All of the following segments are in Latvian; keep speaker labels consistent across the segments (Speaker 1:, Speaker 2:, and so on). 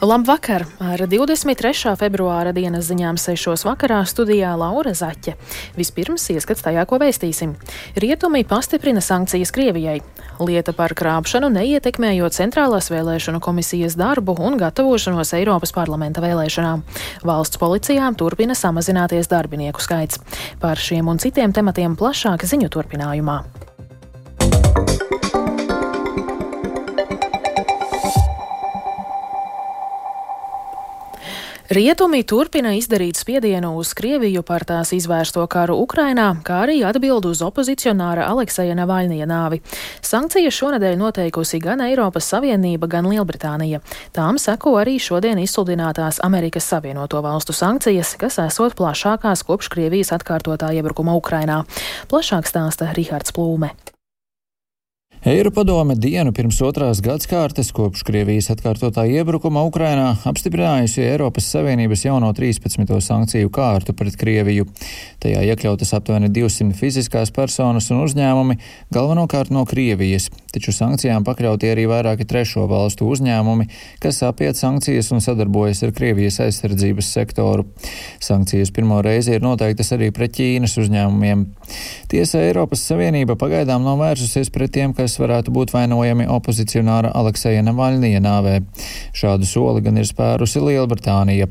Speaker 1: Labvakar! Ar 23. februāra dienas ziņām 6. vakarā studijā Laura Zaķe. Vispirms ieskats tajā, ko vēstīsim. Rietumi pastiprina sankcijas Krievijai. Lieta par krāpšanu neietekmējot centrālās vēlēšanu komisijas darbu un gatavošanos Eiropas parlamenta vēlēšanām. Valsts policijām turpina samazināties darbinieku skaits. Par šiem un citiem tematiem plašāk ziņu turpinājumā. Rietumi turpina izdarīt spiedienu uz Krieviju par tās izvērsto karu Ukrainā, kā arī atbild uz opozicionāra Alekseja Navaļnija nāvi. Sankcijas šonadēļ noteikusi gan Eiropas Savienība, gan Lielbritānija. Tām seko arī šodien izsludinātās Amerikas Savienoto valstu sankcijas, kas esot plašākās kopš Krievijas atkārtotā iebrukuma Ukrainā. Plašāk stāsta Rihards Plūme.
Speaker 2: Eiropadome dienu pirms otrās gadskārtes, kopš Krievijas atkārtotā iebrukuma Ukrainā, apstiprinājusi Eiropas Savienības jauno 13. sankciju kārtu pret Krieviju. Tajā iekļautas aptuveni 200 fiziskās personas un uzņēmumi, galvenokārt no Krievijas, taču sankcijām pakļauti arī vairāki trešo valstu uzņēmumi, kas apiet sankcijas un sadarbojas ar Krievijas aizsardzības sektoru. Sankcijas pirmo reizi ir noteiktas arī pret Ķīnas uzņēmumiem. Tiesa Eiropas Savienība pagaidām nav vērsusies pret tiem, kas kas varētu būt vainojami opozicionāra Alekseja Navaļnija nāvē. Šādu soli gan ir spērusi Lielbritānija.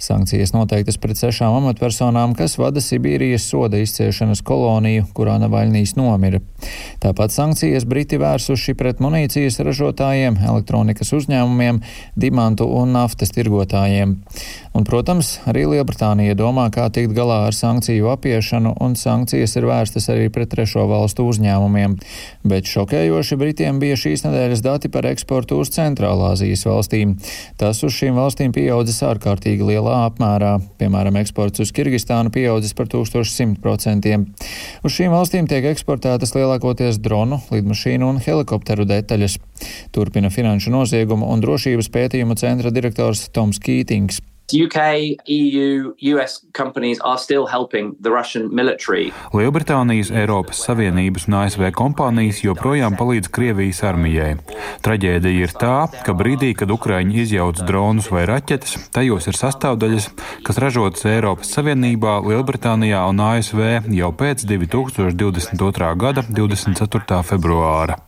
Speaker 2: Sankcijas noteiktas pret sešām amatpersonām, kas vada Sibīrijas soda izciešanas koloniju, kurā Navaļnijas nomira. Tāpat sankcijas Briti vērsuši pret munīcijas ražotājiem, elektronikas uzņēmumiem, dimantu un naftas tirgotājiem. Un, protams, arī Lielbritānija domā, kā tikt galā ar sankciju apiešanu, un sankcijas ir vērstas arī pret trešo valstu uzņēmumiem. Bet šokē Šokējoši Britiem bija šīs nedēļas dati par eksportu uz Centrālāzijas valstīm. Tas uz šīm valstīm pieaudzis ārkārtīgi lielā apmērā. Piemēram, eksports uz Kirgistānu pieaudzis par 1100%. Uz šīm valstīm tiek eksportētas lielākoties dronu, lidmašīnu un helikopteru detaļas. Turpina Finanšu noziegumu un drošības pētījumu centra direktors Toms Kītings. Military. Lielbritānijas, Eiropas Savienības un ASV kompānijas joprojām palīdz Krievijas armijai. Traģēdija ir tā, ka brīdī, kad Ukraiņi izjauc dronus vai raķetes, tajos ir sastāvdaļas, kas ražotas Eiropas Savienībā, Lielbritānijā un ASV jau pēc 2022. gada 24. februāra.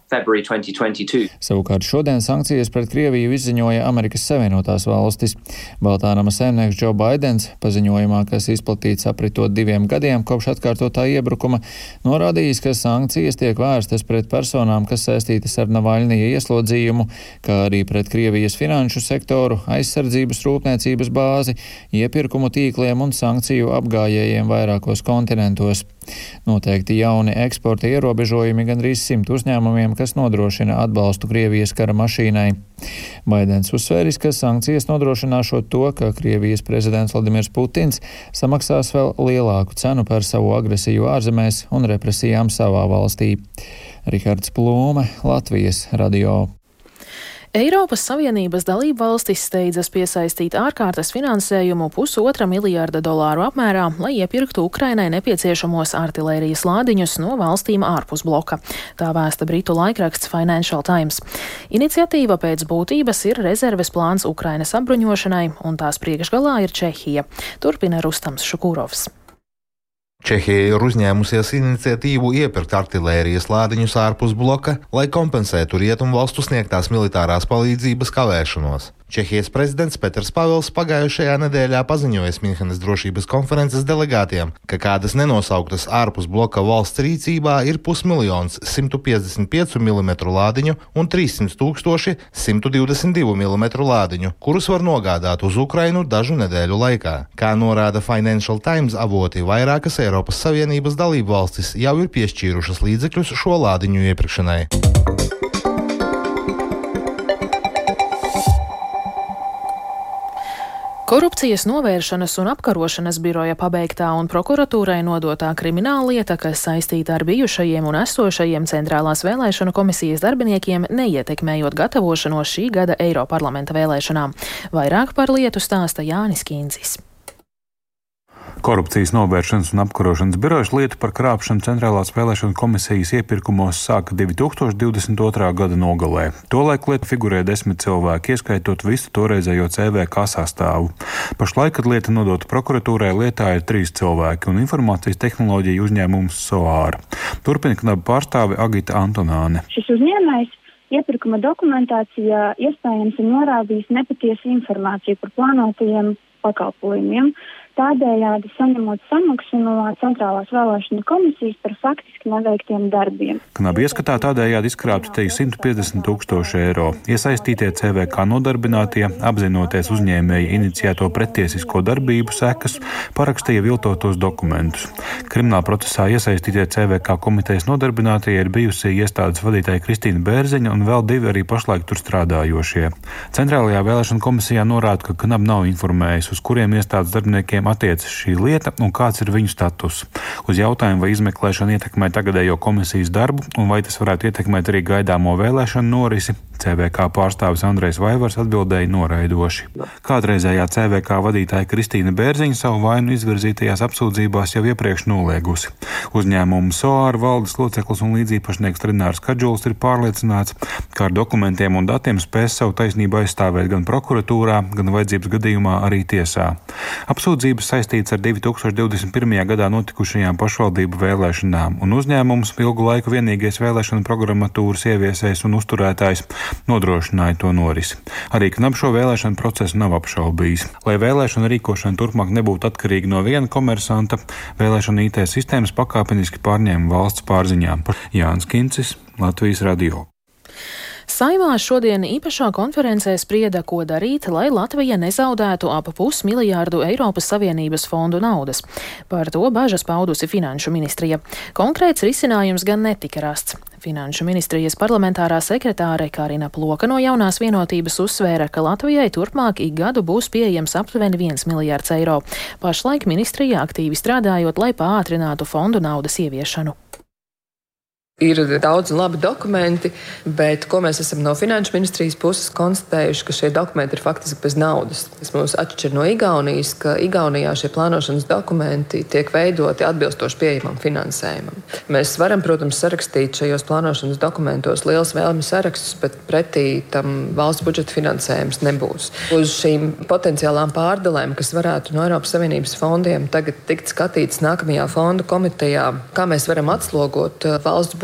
Speaker 2: Savukārt šodien sankcijas pret Krieviju izziņoja Amerikas Savienotās valstis. Baltānama saimnieks Džo Baidens paziņojumā, kas izplatīts apritot diviem gadiem kopš atkārtotā iebrukuma, norādījis, ka sankcijas tiek vērstas pret personām, kas saistītas ar Navaļnija ieslodzījumu, kā arī pret Krievijas finanšu sektoru, aizsardzības rūpniecības bāzi, iepirkumu tīkliem un sankciju apgājējiem vairākos kontinentos. Noteikti jauni eksporta ierobežojumi gandrīz simt uzņēmumiem, kas nodrošina atbalstu Krievijas kara mašīnai. Baidens uzsvēris, ka sankcijas nodrošināšot to, ka Krievijas prezidents Vladimirs Putins samaksās vēl lielāku cenu par savu agresiju ārzemēs un represijām savā valstī. Rihards Plūme, Latvijas radio.
Speaker 1: Eiropas Savienības dalību valstis steidzas piesaistīt ārkārtas finansējumu pusotra miljārda dolāru apmērā, lai iepirktu Ukrainai nepieciešamos artilērijas lādiņus no valstīm ārpus bloka. Tā vēsta Britu laikraksts Financial Times. Iniciatīva pēc būtības ir rezerves plāns Ukrainas apbruņošanai, un tās priekšgalā ir Čehija. Turpina Rustams Šukūrovs.
Speaker 3: Čehija ir uzņēmusies iniciatīvu iepirkt artērijas lādiņus ārpus bloka, lai kompensētu rietumu valstu sniegtās militārās palīdzības kavēšanos. Čehijas prezidents Peters Pavels pagājušajā nedēļā paziņoja Minhenes drošības konferences delegātiem, ka kādas nenosauktas ārpus bloka valsts rīcībā ir pusmiljons 155 mm lādiņu un 300 tūkstoši 122 mm lādiņu, kurus var nogādāt uz Ukrainu dažu nedēļu laikā. Kā norāda Financial Times avoti, vairākas Eiropas Savienības dalību valstis jau ir piešķīrušas līdzekļus šo lādiņu iepirkšanai.
Speaker 1: Korupcijas novēršanas un apkarošanas biroja pabeigtā un prokuratūrai nodotā krimināla lieta, kas saistīta ar bijušajiem un esošajiem centrālās vēlēšanu komisijas darbiniekiem, neietekmējot gatavošanos šī gada Eiroparlamenta vēlēšanām. Vairāk par lietu stāsta Jānis Kīncis.
Speaker 4: Korupcijas novēršanas un apkarošanas birojas lietu par krāpšanu Centrālās vēlēšana komisijas iepirkumos sāka 2022. gada nogalē. Tolaik lieta figurēja desmit cilvēki, ieskaitot visu toreizējo CVK sastāvu. Pašlaik, kad lieta nodota prokuratūrai, lietā ir trīs cilvēki un informācijas tehnoloģija uzņēmums SOAR. Turpina knaba pārstāve Agita Antonāne.
Speaker 5: Šis uzņēmējs iepirkuma dokumentācijā iespējams ir norādījis nepatiesu informāciju par plānotajiem pakalpojumiem tādējādi saņemot samaksu no Centrālās vēlēšana komisijas par faktiski neveiktiem darbiem.
Speaker 4: Knabi ieskatā tādējādi izkrāpti te 150 tūkstoši eiro. Iesaistītie CVK nodarbinātie, apzinoties uzņēmēja iniciēto pretiesisko darbību sekas, parakstīja viltotos dokumentus. Krimināla procesā iesaistītie CVK komitejas nodarbinātie ir bijusi iestādes vadītāja Kristīna Bērziņa un vēl divi arī pašlaik tur strādājošie. Centrālajā vēlēšana komisijā norāda, ka Knab nav informējis, uz kuriem iestādes darbiniekiem kuriem attiecas šī lieta un kāds ir viņu status. Uz jautājumu, vai izmeklēšana ietekmē tagadējo komisijas darbu un vai tas varētu ietekmēt arī gaidāmo vēlēšanu norisi, CVK pārstāvis Andrejs Vaivars atbildēja noraidoši. Kādreizējā CVK vadītāja Kristīna Bērziņa savu vainu izvirzītajās apsūdzībās jau iepriekš noliegusi. Uzņēmumu SOAR valdes loceklis un līdzīpašnieks Renārs Kadžuls ir pārliecināts, ka ar dokumentiem un datiem spēs savu taisnību aizstāvēt gan prokuratūrā, gan vajadzības gadījumā arī tiesā. Apsūdzība Sūdzības saistīts ar 2021. gadā notikušajām pašvaldību vēlēšanām, un uzņēmums ilgu laiku vienīgais vēlēšana programmatūras ieviesējs un uzturētājs nodrošināja to norisi. Arī Knab šo vēlēšanu procesu nav apšaubījis. Lai vēlēšana rīkošana turpmāk nebūtu atkarīga no viena komersanta, vēlēšana IT sistēmas pakāpeniski pārņēma valsts pārziņā. Jānis Kincis, Latvijas Radio.
Speaker 1: Saimā šodien īpašā konferencē sprieda, ko darīt, lai Latvija nezaudētu ap pusmiljārdu Eiropas Savienības fondu naudas. Par to bažas paudusi Finanšu ministrija. Konkrēts risinājums gan netika rasts. Finanšu ministrijas parlamentārā sekretāre Karina Ploka no jaunās vienotības uzsvēra, ka Latvijai turpmāk ik gadu būs pieejams aptuveni 1 miljārds eiro. Pašlaik ministrija aktīvi strādājot, lai pātrinātu fondu naudas ieviešanu.
Speaker 6: Ir daudz labi dokumenti, bet ko mēs esam no finanšu ministrijas puses konstatējuši, ka šie dokumenti ir faktiski bez naudas. Tas mūs atšķir no Igaunijas, ka Igaunijā šie plānošanas dokumenti tiek veidoti atbilstoši pieejamam finansējumam. Mēs varam, protams, sarakstīt šajos plānošanas dokumentos liels vēlmju sarakstus, bet pretī tam valsts budžeta finansējums nebūs. Uz šīm potenciālām pārdalēm, kas varētu no Eiropas Savienības fondiem tagad tikt skatīts nākamajā fondu komitejā, kā mēs varam atslogot uh, valsts budžetu,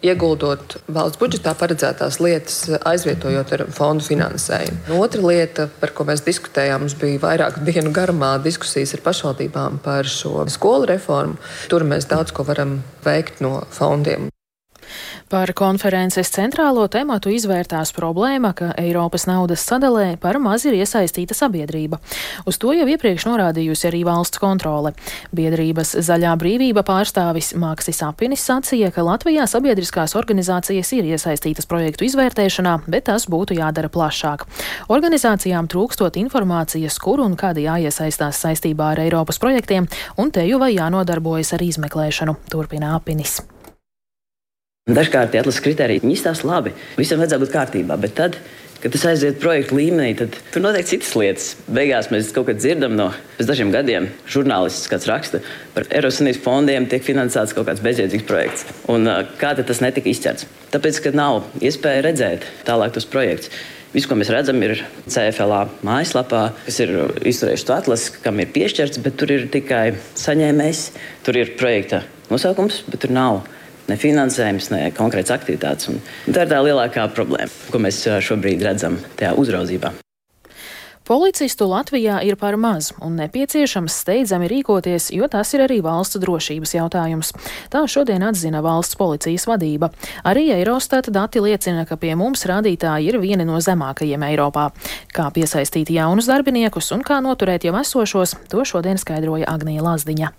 Speaker 6: ieguldot valsts budžetā paredzētās lietas, aizvietojot ar fondu finansējumu. Otra lieta, par ko mēs diskutējām, mums bija vairāku dienu garumā diskusijas ar pašvaldībām par šo skolu reformu. Tur mēs daudz ko varam veikt no fondiem.
Speaker 1: Par konferences centrālo tematu izvērtās problēma, ka Eiropas naudas sadalē par maz ir iesaistīta sabiedrība. Uz to jau iepriekš norādījusi arī valsts kontrole. Biedrības Zaļā brīvība pārstāvis Māksis Apinis sacīja, ka Latvijā sabiedriskās organizācijas ir iesaistītas projektu izvērtēšanā, bet tas būtu jādara plašāk. Organizācijām trūkstot informācijas, kur un kad jāiesaistās saistībā ar Eiropas projektiem, un te jau vai jānodarbojas ar izmeklēšanu, turpina Apinis.
Speaker 7: Dažkārt tie atlases kriteriji izstāsta labi, visam vajadzētu būt kārtībā, bet tad, kad tas aiziet projekta līmenī, tad tur notiek citas lietas. Beigās mēs kaut kad dzirdam no dažiem gadiem, žurnālists kāds raksta par Eiropas Savienības fondiem, tiek finansēts kaut kāds bezjēdzīgs projekts. Un kā tas netika izķerts? Tāpēc, ka nav iespēja redzēt tālāk tos projektus. Viss, ko mēs redzam, ir CFLA mājaslapā, kas ir izturējuši to atlasi, kam ir piešķirts, bet tur ir tikai saņēmējs, tur ir projekta nosaukums, bet tur nav ne finansējums, ne konkrēts aktivitātes. Un tā ir tā lielākā problēma, ko mēs šobrīd redzam tajā uzraudzībā.
Speaker 1: Policistu Latvijā ir par maz un nepieciešams steidzami rīkoties, jo tas ir arī valsts drošības jautājums. Tā šodien atzina valsts policijas vadība. Arī Eurostata dati liecina, ka pie mums rādītāji ir vieni no zemākajiem Eiropā. Kā piesaistīt jaunus darbiniekus un kā noturēt jau esošos, to šodien skaidroja Agnija Lazdiņa.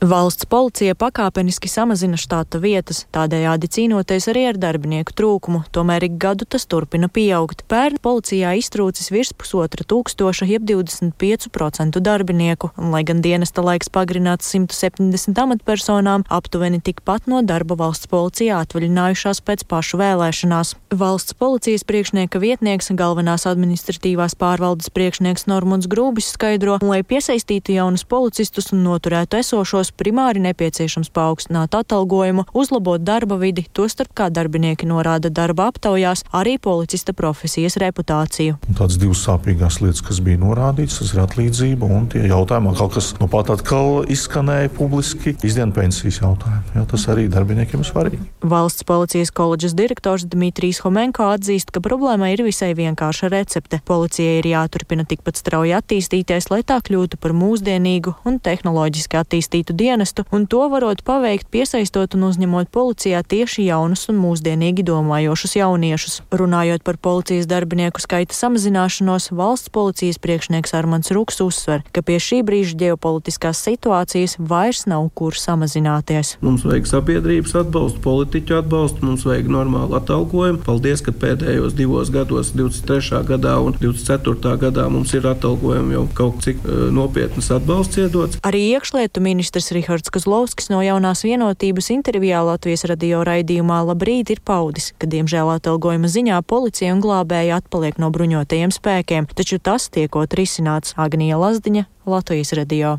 Speaker 8: Valsts policija pakāpeniski samazina štāta vietas, tādējādi cīnoties arī ar darbinieku trūkumu, tomēr ik gadu tas turpina pieaugt. Pērn policijā iztrūcis virs pusotra tūkstoša, jeb 25% darbinieku, un lai gan dienesta laiks pagarināts 170 amatpersonām, aptuveni tikpat no darba valsts policijā atvaļinājušās pēc pašu vēlēšanās. Valsts policijas priekšnieka vietnieks, galvenās administratīvās pārvaldes priekšnieks Normunds Grūbis skaidro, lai piesaistītu jaunus policistus un noturētu esošos gados primāri nepieciešams paaugstināt atalgojumu, uzlabot darba vidi, tostarp kā darbinieki norāda darba aptaujās, arī policista profesijas reputāciju.
Speaker 9: Tādas divas sāpīgās lietas, kas bija norādītas, tas ir atlīdzība un tie jautājumi, kaut kas nu pat atkal izskanēja publiski, izdien pensijas jautājumi. Jā, tas arī darbiniekiem ir svarīgi.
Speaker 8: Valsts policijas koledžas direktors Dmitrijs Homenko atzīst, ka problēma ir visai vienkārša recepte. Policijai ir jāturpina tikpat strauji attīstīties, lai tā kļūtu par mūsdienīgu un tehnoloģiski attīstītu dienestu, un to varot paveikt piesaistot un uzņemot policijā tieši jaunus un mūsdienīgi domājošus jauniešus. Runājot par policijas darbinieku skaita samazināšanos, valsts policijas priekšnieks Armants Ruks uzsver, ka pie šī brīža ģeopolitiskās situācijas vairs nav kur samazināties.
Speaker 10: Mums vajag sabiedrības atbalstu, politiķu atbalstu, mums vajag normālu atalgojumu. Paldies, ka pēdējos divos gados, 23. gadā un 24. gadā mums ir atalgojumi jau kaut cik uh, nopietnas atbalsts iedots.
Speaker 8: Arī iekšlietu ministrs Premjeras Rihards Kazlovskis no jaunās vienotības intervijā Latvijas radio raidījumā Labrīt ir paudis, ka diemžēl atalgojuma ziņā policija un glābēji atpaliek no bruņotajiem spēkiem, taču tas tiekot risināts Agnija Lazdiņa, Latvijas radio.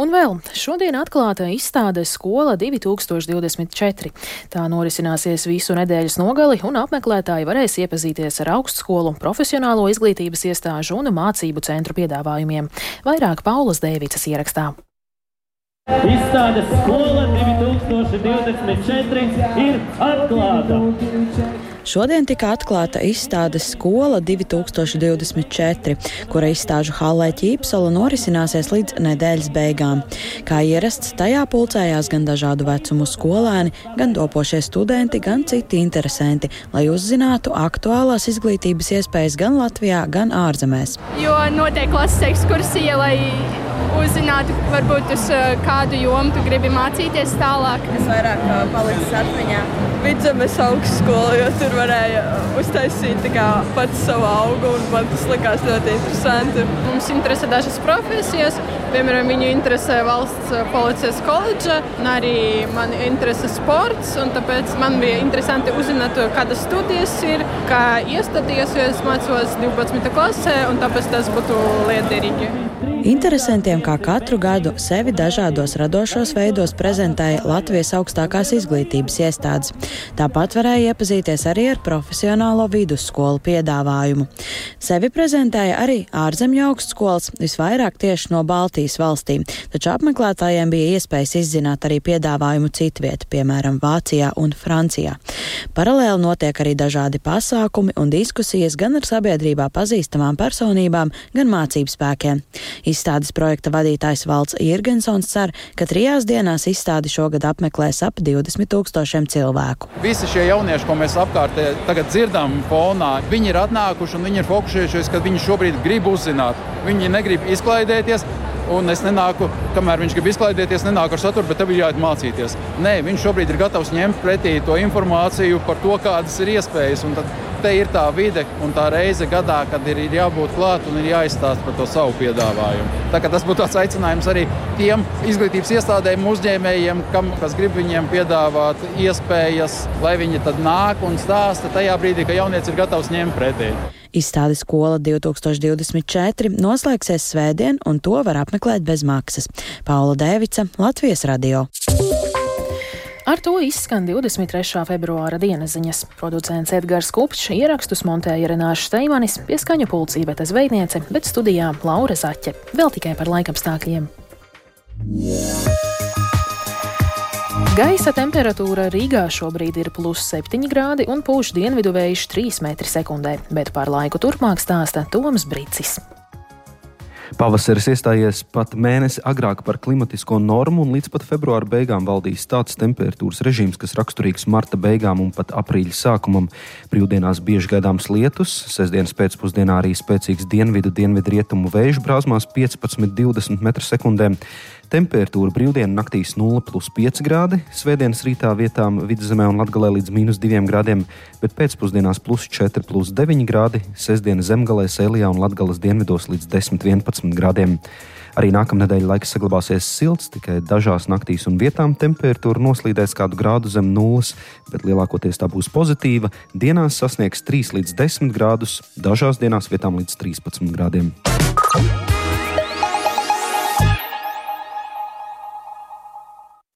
Speaker 1: Un vēl šodien atklāta izstāde Skola 2024. Tā norisināsies visu nedēļas nogali, un apmeklētāji varēs iepazīties ar augstskolu, profesionālo izglītības iestāžu un mācību centru piedāvājumiem. Vairāk Paulas Dēvicas ierakstā.
Speaker 11: Izstādes skola 2024 ir atklāta.
Speaker 12: Šodien tika atklāta izstādes skola 2024, kura izstāžu hallē Ķīpsola norisināsies līdz nedēļas beigām. Kā ierasts, tajā pulcējās gan dažādu vecumu skolēni, gan topošie studenti, gan citi interesanti, lai uzzinātu aktuālās izglītības iespējas gan Latvijā, gan ārzemēs.
Speaker 13: Jo notiek klases ekskursija, lai uzzinātu, varbūt uz eh, kādu jomu tu gribi mācīties tālāk.
Speaker 14: Es vairāk uh, palicis atmiņā. Vidzemes augstskola, jo tur varēja uh, uztaisīt pats savu augu, un man tas likās ļoti interesanti.
Speaker 13: Mums interesē dažas profesijas, piemēram, viņu interesē valsts policijas koledža, un arī man interesē sports, un tāpēc man bija interesanti uzzināt, kādas studijas ir, kā iestāties, jo es mācos 12. klasē, un tāpēc tas būtu liederīgi.
Speaker 12: Interesantiem kā katru gadu sevi dažādos radošos veidos prezentēja Latvijas augstākās izglītības iestādes. Tāpat varēja iepazīties arī ar profesionālo vidusskolu piedāvājumu. Sevi prezentēja arī ārzemju augstskolas, visvairāk tieši no Baltijas valstīm, taču apmeklētājiem bija iespējas izzināt arī piedāvājumu citviet, piemēram, Vācijā un Francijā. Paralēli notiek arī dažādi pasākumi un diskusijas gan ar sabiedrībā pazīstamām personībām, gan mācību spēkiem. Izstādes projekta vadītājs Valds Irgensons cer, ka trijās dienās izstādi šogad apmeklēs ap 20 tūkstošiem cilvēku.
Speaker 15: Visi šie jaunieši, ko mēs apkārtē tagad dzirdam fonā, viņi ir atnākuši un viņi ir fokusējušies, ka viņi šobrīd grib uzzināt. Viņi negrib izklaidēties, un es nenāku, kamēr viņš grib izklaidēties, nenāku ar saturu, bet tev ir jāiet mācīties. Nē, viņš šobrīd ir gatavs ņemt pretī to informāciju par to, kādas ir iespējas te ir tā vide un tā reize gadā, kad ir, ir jābūt klāt un ir jāizstāsta par to savu piedāvājumu. Tas būtu tāds aicinājums arī tiem izglītības iestādēm, uzņēmējiem, kam, kas grib viņiem piedāvāt iespējas, lai viņi tad nāk un stāsta tajā brīdī, kad jaunieci ir gatavs ņemt pretī.
Speaker 12: Izstāde skola 2024 noslēgsies svētdien, un to var apmeklēt bez maksas. Paula Dēvica, Latvijas radio.
Speaker 1: Ar to izskan 23. februāra dienas ziņas. Producents Edgars Kupčs ierakstus montēja Renāša Steimanis, pieskaņu pulcī Beta Zveidniece, bet studijā Laura Zaķe. Vēl tikai par laikapstākļiem. Gaisa temperatūra Rīgā šobrīd ir plus 7 grādi un pūš dienvidu vējš 3 m2, bet par laiku turpmāk stāsta Toms Brīcis.
Speaker 16: Pavasaris iestājies pat mēnesi agrāk par klimatisko normu, un līdz pat februāra beigām valdīs tāds temperatūras režīms, kas raksturīgs marta beigām un pat aprīļa sākumam. Brīvdienās bieži gaidāms lietus, sestdienas pēcpusdienā arī spēcīgs dienvidu, dienvidu rietumu vēju brāzmās 15-20 m2. Temperatūra brīvdienu naktīs 0,5 grādi, svētdienas rītā vietām vidzemē un latgalē līdz mīnus 2 grādiem, bet pēcpusdienās plus 4,9 grādi, sestdienas zemgalē, sēlijā un latgales dienvidos līdz 10,11 grādiem. Arī nākamnedēļ laiks saglabāsies silts, tikai dažās naktīs un vietām temperatūra noslīdēs kādu grādu zem nulles, bet lielākoties tā būs pozitīva. Dienās sasniegs 3 līdz 10 grādus, dažās dienās vietām līdz 13 grādiem.